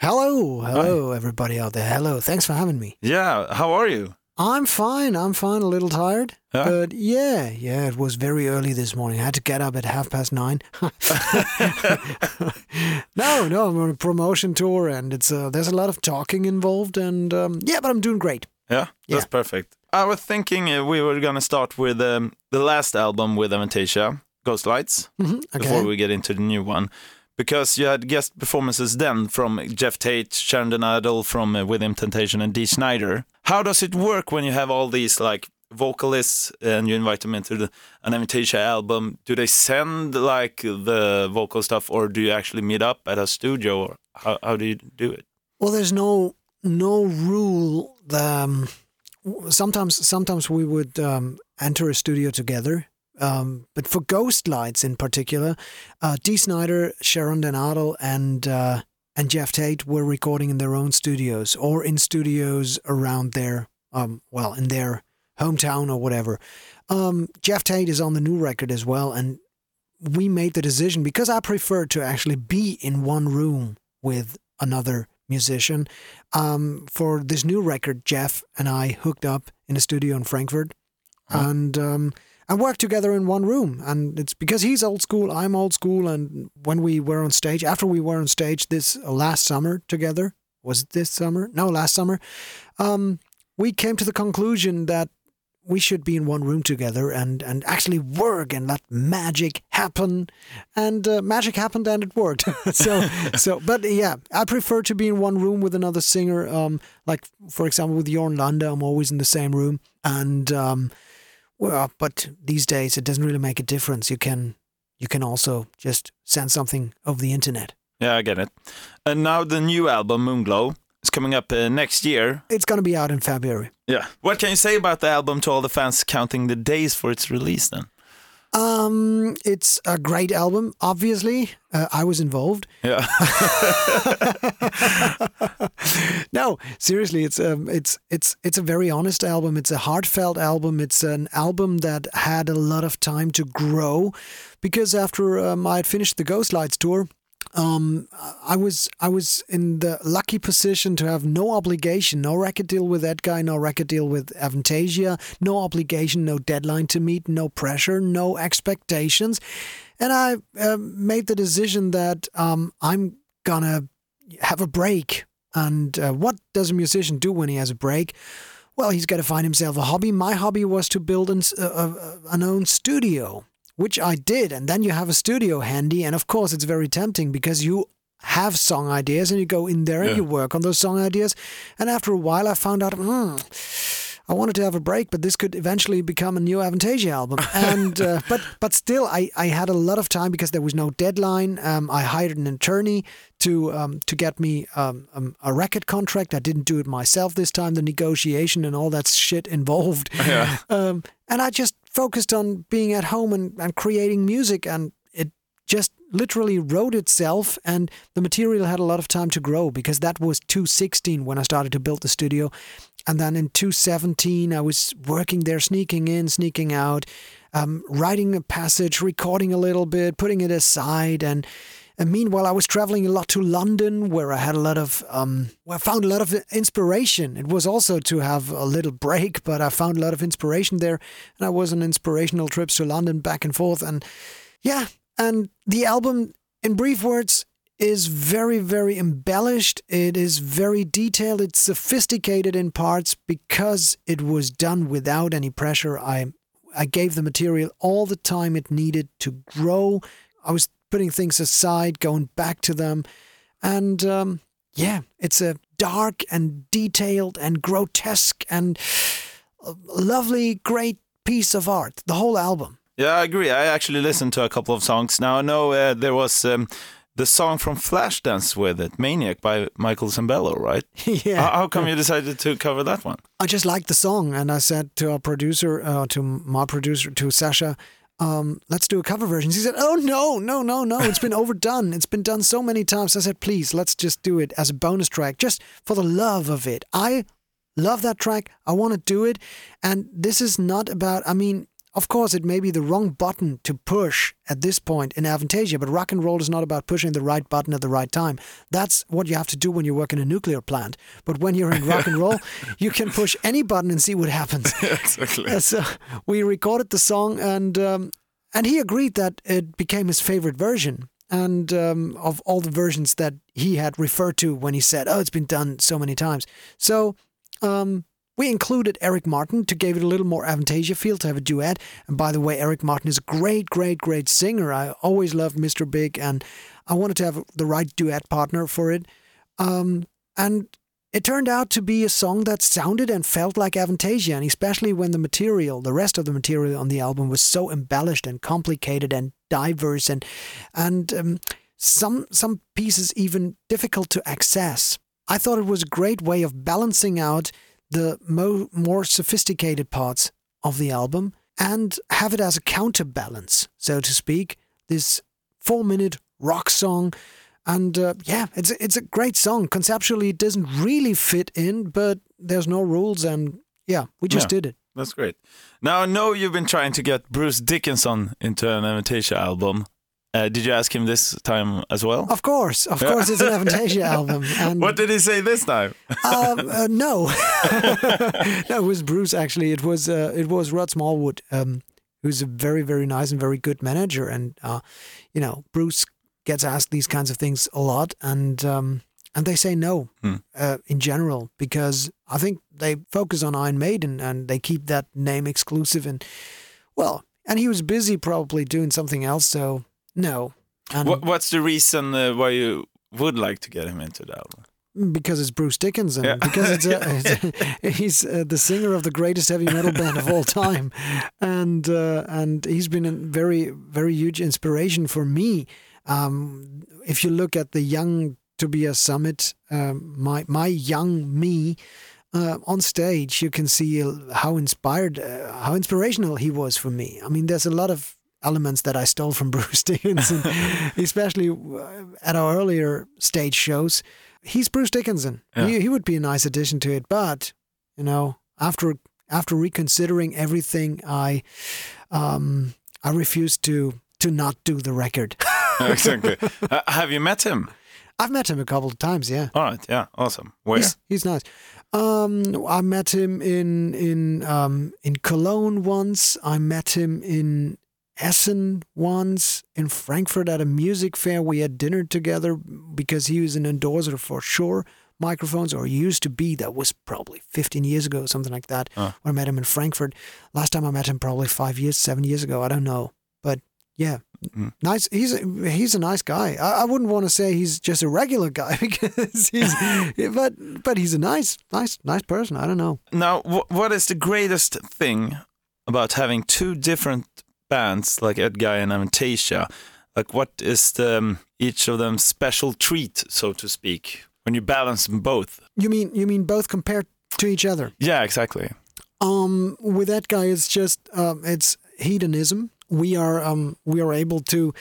Hello, hello, everybody out there. Hello, thanks for having me. Yeah, how are you? I'm fine. I'm fine. A little tired, but yeah, yeah. It was very early this morning. I had to get up at half past nine. no, no, I'm on a promotion tour, and it's uh, there's a lot of talking involved, and um, yeah, but I'm doing great. Yeah, that's Yeah. perfect. I was thinking uh, we were gonna start with um, the last album with Avantasia, Ghostlights, hmm before we get into the new one. Because you had guest performances then from Geoff Tate, Sharon den Adel from uh, Within Temptation, and Dee Snider. How does it work when you have all these like vocalists and you invite them into the, an Avantasia album? Do they send like the vocal stuff, or do you actually meet up at a studio, or how, how do you do it? Well, there's no no rule. Um, sometimes sometimes we would um, enter a studio together. Um, but for Ghostlights in particular, uh, Dee Snider, Sharon den Adel, and uh, and Geoff Tate were recording in their own studios or in studios around their um, well in their hometown or whatever. Um, Geoff Tate is on the new record as well, and we made the decision because I prefer to actually be in one room with another musician. Um, for this new record, Geoff and I hooked up in a studio in Frankfurt, Huh. and um, and work together in one room. And it's because he's old school, I'm old school. And when we were on stage, after we were on stage this uh, last summer together, was it this summer? No, last summer. Um, we came to the conclusion that we should be in one room together and, and actually work and let magic happen. And uh, magic happened and it worked. so, so, but yeah, I prefer to be in one room with another singer. Um, like, for example, with Jorn Lande, I'm always in the same room. And, um, well, but these days it doesn't really make a difference. You can, you can also just send something over the internet. Yeah, I get it. And now the new album, Moonglow, is coming up uh, next year. It's going to be out in February. Yeah. What can you say about the album to all the fans counting the days for its release then? Um, it's a great album. Obviously, uh, I was involved. Yeah. no, seriously, it's um, it's it's it's a very honest album. It's a heartfelt album. It's an album that had a lot of time to grow, because after um, I had finished the Ghostlights tour, um, I was I was in the lucky position to have no obligation, no record deal with Edguy, no record deal with Avantasia, no obligation, no deadline to meet, no pressure, no expectations, and I uh, made the decision that um, I'm gonna have a break. And uh, what does a musician do when he has a break? Well, he's got to find himself a hobby. My hobby was to build an, uh, uh, an own studio, which I did. And then you have a studio handy. And of course, it's very tempting because you have song ideas and you go in there and Yeah. you work on those song ideas. And after a while, I found out, hmm, I wanted to have a break, but this could eventually become a new Avantasia album. And uh, but but still, I, I had a lot of time because there was no deadline. Um, I hired an attorney to um, to get me um, um, a record contract. I didn't do it myself this time. The negotiation and all that shit involved. Yeah. Um, and I just focused on being at home and, and creating music, and it just literally wrote itself. And the material had a lot of time to grow because that was 2016 when I started to build the studio. And then in 2017, I was working there, sneaking in, sneaking out, um, writing a passage, recording a little bit, putting it aside. And, and meanwhile, I was traveling a lot to London, where I had a lot of, um, where I found a lot of inspiration. It was also to have a little break, but I found a lot of inspiration there. And I was on inspirational trips to London back and forth. And yeah, and the album, in brief words, is very, very embellished. It is very detailed. It's sophisticated in parts because it was done without any pressure. I I gave the material all the time it needed to grow. I was putting things aside, going back to them, and um, yeah, it's a dark and detailed and grotesque and lovely, great piece of art. The whole album. Yeah, I agree. I actually listened to a couple of songs. Now I know uh, there was um, the song from Flashdance with it, Maniac by Michael Sembello, right? yeah. How, how come you decided to cover that one? I just liked the song, and I said to our producer, uh, to my producer, to Sascha, um, let's do a cover version. He said, "Oh no, no, no, no! It's been overdone. It's been done so many times." I said, "Please, let's just do it as a bonus track, just for the love of it. I love that track. I want to do it, and this is not about. I mean, of course, it may be the wrong button to push at this point in Avantasia, but rock and roll is not about pushing the right button at the right time. That's what you have to do when you work in a nuclear plant. But when you're in rock and roll, you can push any button and see what happens. exactly. So we recorded the song, and um, and he agreed that it became his favorite version. And um, of all the versions that he had referred to when he said, "Oh, it's been done so many times." So um, we included Eric Martin to give it a little more Avantasia feel to have a duet. And by the way, Eric Martin is a great, great, great singer. I always loved Mr. Big, and I wanted to have the right duet partner for it. Um, and it turned out to be a song that sounded and felt like Avantasia, and especially when the material, the rest of the material on the album, was so embellished and complicated and diverse, and and um, some some pieces even difficult to access. I thought it was a great way of balancing out the mo- more sophisticated parts of the album and have it as a counterbalance, so to speak. This four-minute rock song and uh, yeah, it's a, it's a great song. Conceptually, it doesn't really fit in, but there's no rules, and yeah, we just Yeah. did it. That's great. Now I know you've been trying to get Bruce Dickinson into an Avantasia album. Uh, did you ask him this time as well? Of course, of course, it's an Avantasia album. And What did he say this time? um, uh, no, no, it was Bruce. Actually, it was uh, it was Rod Smallwood, um, who's a very very nice and very good manager. And uh, you know, Bruce gets asked these kinds of things a lot, and um, and they say no Hmm. uh, in general because I think they focus on Iron Maiden and they keep that name exclusive. And well, and he was busy probably doing something else, so no. What, what's the reason uh, why you would like to get him into the album? because it's Bruce Dickinson. Yeah. Because it's, a, it's he's uh, the singer of the greatest heavy metal band of all time, and uh, and he's been a very very huge inspiration for me. Um, if you look at the young Tobias Sammet, um, my my young me. Uh, on stage, you can see how inspired, uh, how inspirational he was for me. I mean, there's a lot of elements that I stole from Bruce Dickinson, especially uh, at our earlier stage shows he's Bruce Dickinson. Yeah. He, he would be a nice addition to it, but you know, after after reconsidering everything, I um, I refuse to to not do the record. exactly. Uh, have you met him? I've met him a couple of times. Yeah, All right. Yeah. Awesome. Where? he's he's nice. Um, I met him in in um, in Cologne once. I met him in Essen once. In Frankfurt at a music fair, we had dinner together because he was an endorser for Shure microphones, or used to be. That was probably 15 years ago, something like that. Ah. When I met him in Frankfurt. Last time I met him, probably five years, seven years ago. I don't know, but yeah, Mm. nice. He's a, he's a nice guy. I, I wouldn't want to say he's just a regular guy because he's, but but he's a nice, nice, nice person. I don't know. Now, wh- what is the greatest thing about having two different bands like Edguy and Avantasia? Like, what is the, um, each of them special treat, so to speak, when you balance them both? You mean you mean both compared to each other? Yeah, exactly. Um, with Edguy, it's just um, it's hedonism. We are um, we are able to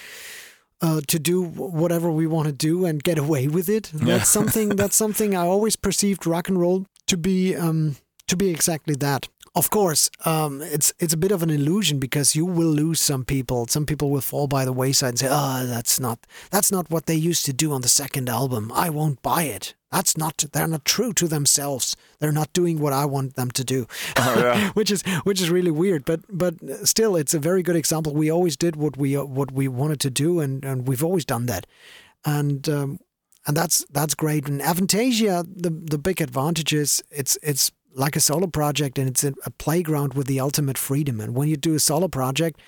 uh, to do whatever we want to do and get away with it. That's something. That's something I always perceived rock and roll to be um, to be exactly that. Of course, um, it's it's a bit of an illusion because you will lose some people. Some people will fall by the wayside and say, "Oh, that's not that's not what they used to do on the second album. I won't buy it." That's not. They're not true to themselves. They're not doing what I want them to do, Oh, yeah. which is which is really weird. But but still, it's a very good example. We always did what we what we wanted to do, and, and we've always done that, and um, and that's that's great. And Avantasia, the the big advantage is it's it's like a solo project, and it's a, playground with the ultimate freedom. And when you do a solo project,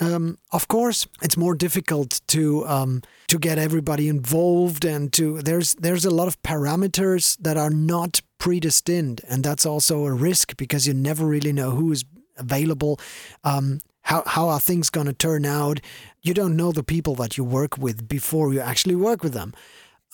um, of course, it's more difficult to um, to get everybody involved, and to there's there's a lot of parameters that are not predestined, and that's also a risk because you never really know who is available. Um, how how are things going to turn out? You don't know the people that you work with before you actually work with them.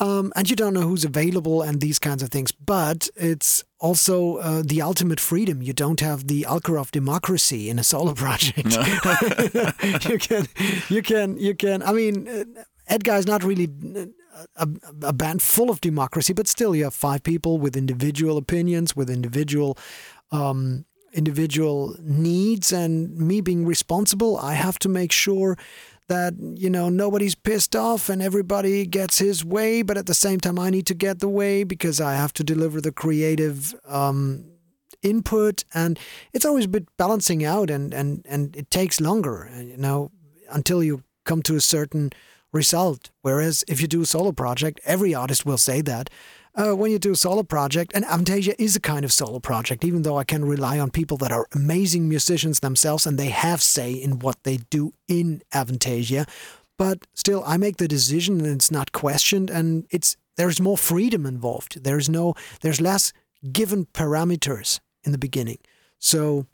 Um, and you don't know who's available and these kinds of things. But it's also uh, the ultimate freedom. You don't have the Alkarov democracy in a solo project. you can, you can, you can. I mean, uh, Edguy is not really a, a band full of democracy, but still, you have five people with individual opinions, with individual um, individual needs and me being responsible. I have to make sure that you know nobody's pissed off and everybody gets his way but at the same time i need to get the way because i have to deliver the creative um, input. And it's always a bit balancing out and and and it takes longer you know until you come to a certain result. Whereas if you do a solo project every artist will say that uh, when you do a solo project, and Avantasia is a kind of solo project, even though I can rely on people that are amazing musicians themselves and they have say in what they do in Avantasia. But still, I make the decision and it's not questioned, and it's there's more freedom involved. There's no, there's less given parameters in the beginning. So,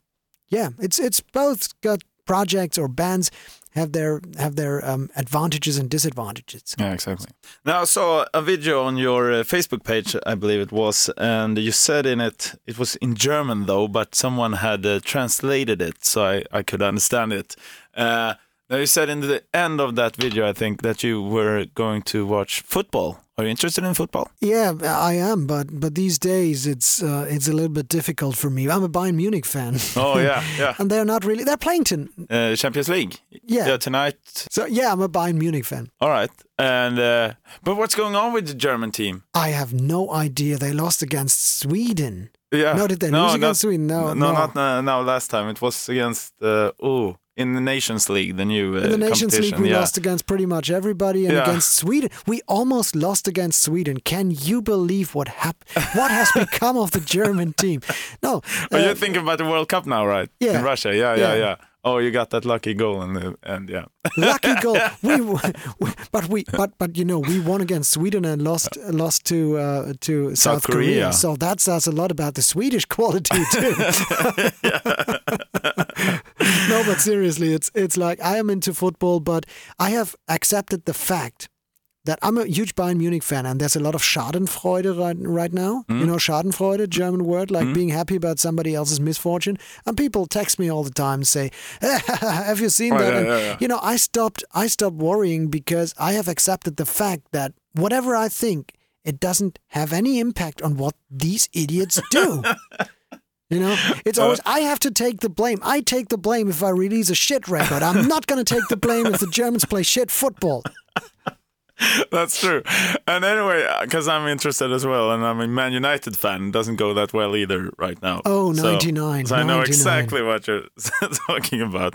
yeah, it's it's both got projects or bands have their have their um, advantages and disadvantages. Yeah, exactly. Now I saw a video on your uh, Facebook page, I believe it was, and you said in it it was in German though, but someone had uh, translated it so I, I could understand it. Uh, now you said in the end of that video, I think that you were going to watch football. Are you interested in football? Yeah, I am, but but these days it's uh, it's a little bit difficult for me. I'm a Bayern Munich fan. Oh yeah, yeah. and they're not really. They're playing to uh, Champions League. Yeah. yeah, tonight. So yeah, I'm a Bayern Munich fan. All right, and uh, but what's going on with the German team? I have no idea. They lost against Sweden. Yeah. No, did they no, lose not, against Sweden? No, no, not uh, no. Last time it was against. Uh, oh, in the Nations League, the new uh, In the Nations League, we yeah. lost against pretty much everybody, and Yeah. against Sweden, we almost lost against Sweden. Can you believe what happened? What has become of the German team? No, uh, you're thinking about the World Cup now, right? Yeah. In Russia, yeah, yeah, Yeah. yeah. Oh, you got that lucky goal and the, yeah. lucky goal. We, w- but we, but but you know, we won against Sweden and lost lost to uh, to South, Korea. So that says a lot about the Swedish quality too. no, but seriously, it's it's like I am into football, but I have accepted the fact that I'm a huge Bayern Munich fan, and there's a lot of Schadenfreude right, right now. You know, Schadenfreude, German word, like being happy about somebody else's misfortune. And people text me all the time and say, "Have you seen Oh, that?" yeah, And, yeah, yeah. You know, I stopped. I stopped worrying because I have accepted the fact that whatever I think, it doesn't have any impact on what these idiots do. You know, it's Uh, always I have to take the blame. I take the blame if I release a shit record. I'm not going to take the blame if the Germans play shit football. That's true. And anyway, because I'm interested as well, and I'm a Man United fan, doesn't go that well either right now. Oh, So- 99, So, I know 99. exactly what you're talking about.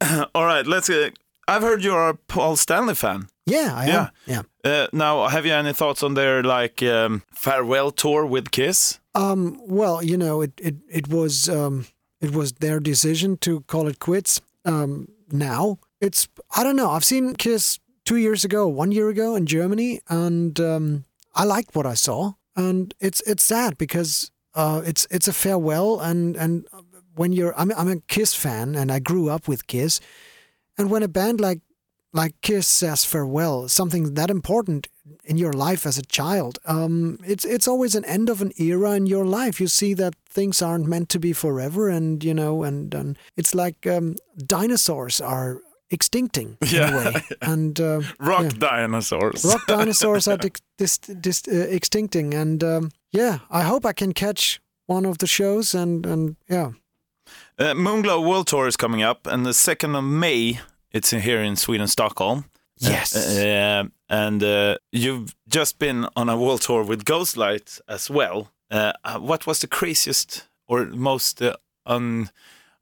All right, let's. Uh, I've heard you're a Paul Stanley fan. Yeah, I Yeah. am. Yeah. Uh, now, have you any thoughts on their like um, farewell tour with Kiss? Um, well, you know, it it it was um, it was their decision to call it quits. Um, now it's I don't know. I've seen Kiss two years ago, one year ago in Germany, and um, I liked what I saw. And it's it's sad because uh, it's it's a farewell, and and when you're I'm I'm a Kiss fan, and I grew up with Kiss, and when a band like like Kiss says farewell, something that important in your life as a child, um, it's it's always an end of an era in your life. You see that things aren't meant to be forever, and you know, and, and it's like um, dinosaurs are extincting in Yeah. a way, and uh, Rock yeah. dinosaurs. rock dinosaurs are dis- dis- dis- uh, extincting, and um, yeah, I hope I can catch one of the shows, and and yeah, Uh, Moonglow World Tour is coming up, and the second of May, it's here in Sweden, Stockholm. yes, Uh, and uh, you've just been on a world tour with Ghostlight as well. Uh, uh, what was the craziest or most uh, un-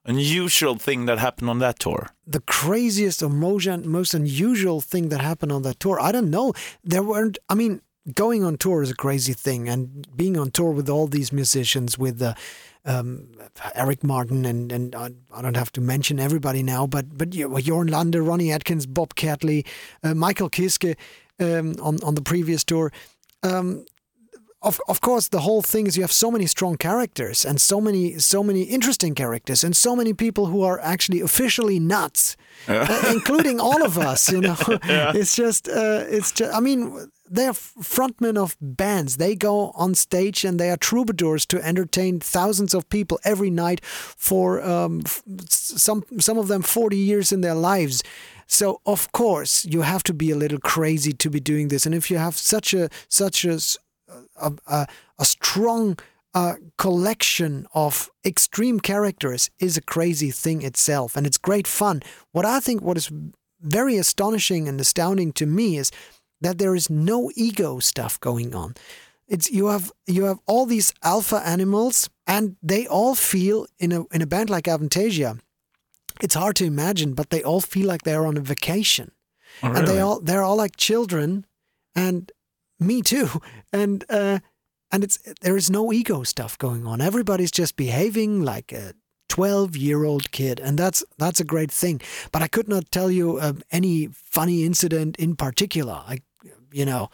unusual thing that happened on that tour? the craziest or most, unusual thing that happened on that tour. I don't know. There weren't. I mean, going on tour is a crazy thing, and being on tour with all these musicians, with uh, um, Eric Martin, and and I, I don't have to mention everybody now, but but you- Jorn Lande, Ronnie Atkins, Bob Catley, uh, Michael Kiske um, on on the previous tour. Um, of of course the whole thing is you have so many strong characters and so many so many interesting characters and so many people who are actually officially nuts uh, including all of us you know? It's just uh, it's just i mean they're frontmen of bands. They go on stage and they are troubadours to entertain thousands of people every night for um, f- some some of them 40 years in their lives. So of course you have to be a little crazy to be doing this. And if you have such a such a a, a, a strong a collection of extreme characters is a crazy thing itself, and it's great fun. What I think what is very astonishing and astounding to me is that there is no ego stuff going on. It's you have you have all these alpha animals, and they all feel in a in a band like Avantasia. It's hard to imagine, but they all feel like they're on a vacation, Oh, and they all they're all like children, and me too, and uh, and it's there is no ego stuff going on. Everybody's just behaving like a twelve year old kid, and that's that's a great thing. But I could not tell you um, any funny incident in particular. I, you know,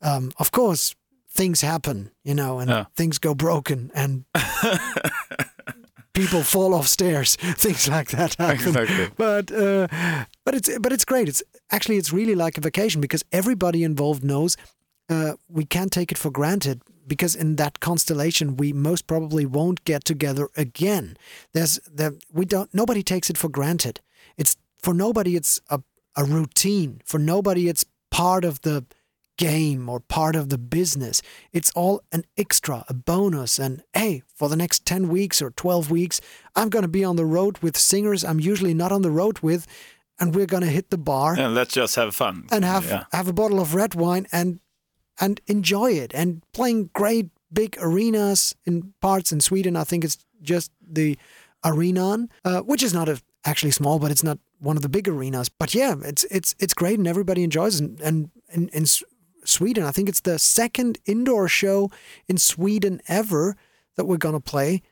um, of course things happen, you know, and Yeah. things go broken, and people fall off stairs, things like that happen. Exactly. But uh, but it's but it's great. It's actually it's really like a vacation because everybody involved knows uh, we can't take it for granted because in that constellation we most probably won't get together again. There's there we don't nobody takes it for granted. It's for nobody it's a a routine. For nobody it's part of the game or part of the business. It's all an extra, a bonus. And hey, for the next 10 weeks or 12 weeks, I'm going to be on the road with singers I'm usually not on the road with. And we're going to hit the bar And let's just have fun. and have, Yeah. have a bottle of red wine and, and enjoy it. And playing great big arenas in parts in Sweden. I think it's just the Arenan, uh, which is not a, actually small, but it's not one of the big arenas. But yeah, it's it's it's great and everybody enjoys it. And in, in Sweden, I think it's the second indoor show in Sweden ever that we're gonna play,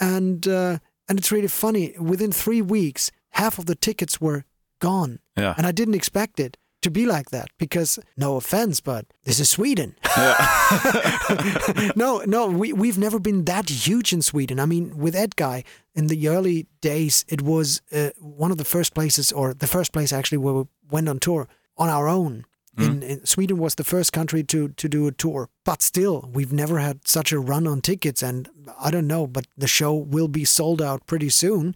and uh, and it's really funny. Within three weeks, half of the tickets were gone, Yeah. and I didn't expect it to be like that because no offense, but this is Sweden. no, no, we we've never been that huge in Sweden. I mean, with Edguy in the early days, it was uh, one of the first places, or the first place actually, where we went on tour on our own. In, in Sweden was the first country to to do a tour, but still, we've never had such a run on tickets. And I don't know, but the show will be sold out pretty soon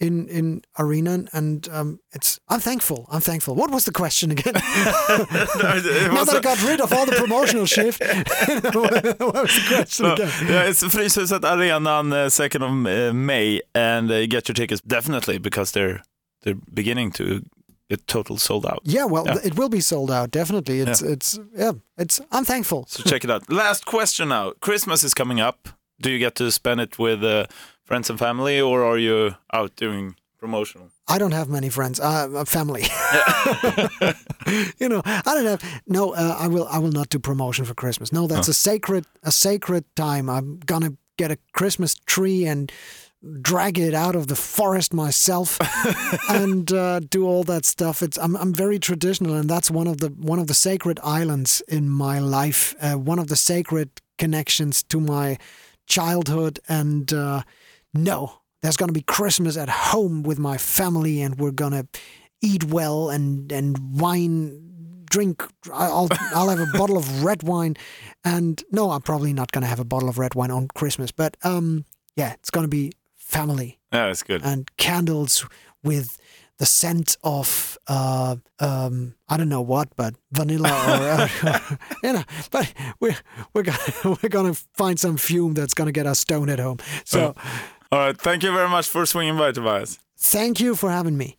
in in arena and um, it's I'm thankful I'm thankful what was the question again It now that I got rid of all the promotional shift what was the question Uh, again yeah, it's Fryshuset Arenan, uh, second of uh, May, and uh, get your tickets definitely because they're they're beginning to get total sold out. yeah well Yeah. it will be sold out definitely it's it's yeah it's I'm thankful So check it out. Last question now. Christmas is coming up. Do you get to spend it with uh, friends and family, or are you out doing promotional? I don't have many friends uh, a family you know I don't have no uh, I will I will not do promotion for Christmas no that's a sacred a sacred time I'm gonna get a Christmas tree and drag it out of the forest myself and uh, do all that stuff. It's I'm I'm very traditional, and that's one of the one of the sacred islands in my life. Uh, one of the sacred connections to my childhood. And uh, no, there's gonna be Christmas at home with my family, and we're gonna eat well and and wine. Drink. I'll I'll have a bottle of red wine, and no, I'm probably not gonna have a bottle of red wine on Christmas. But um, yeah, it's gonna be family Yeah, it's good. and candles with the scent of uh, um, I don't know what, but vanilla or uh, you know. But we're we're gonna we're gonna find some fume that's gonna get us stoned at home. So All right, thank you very much for swinging by, Tobias. thank you for having me.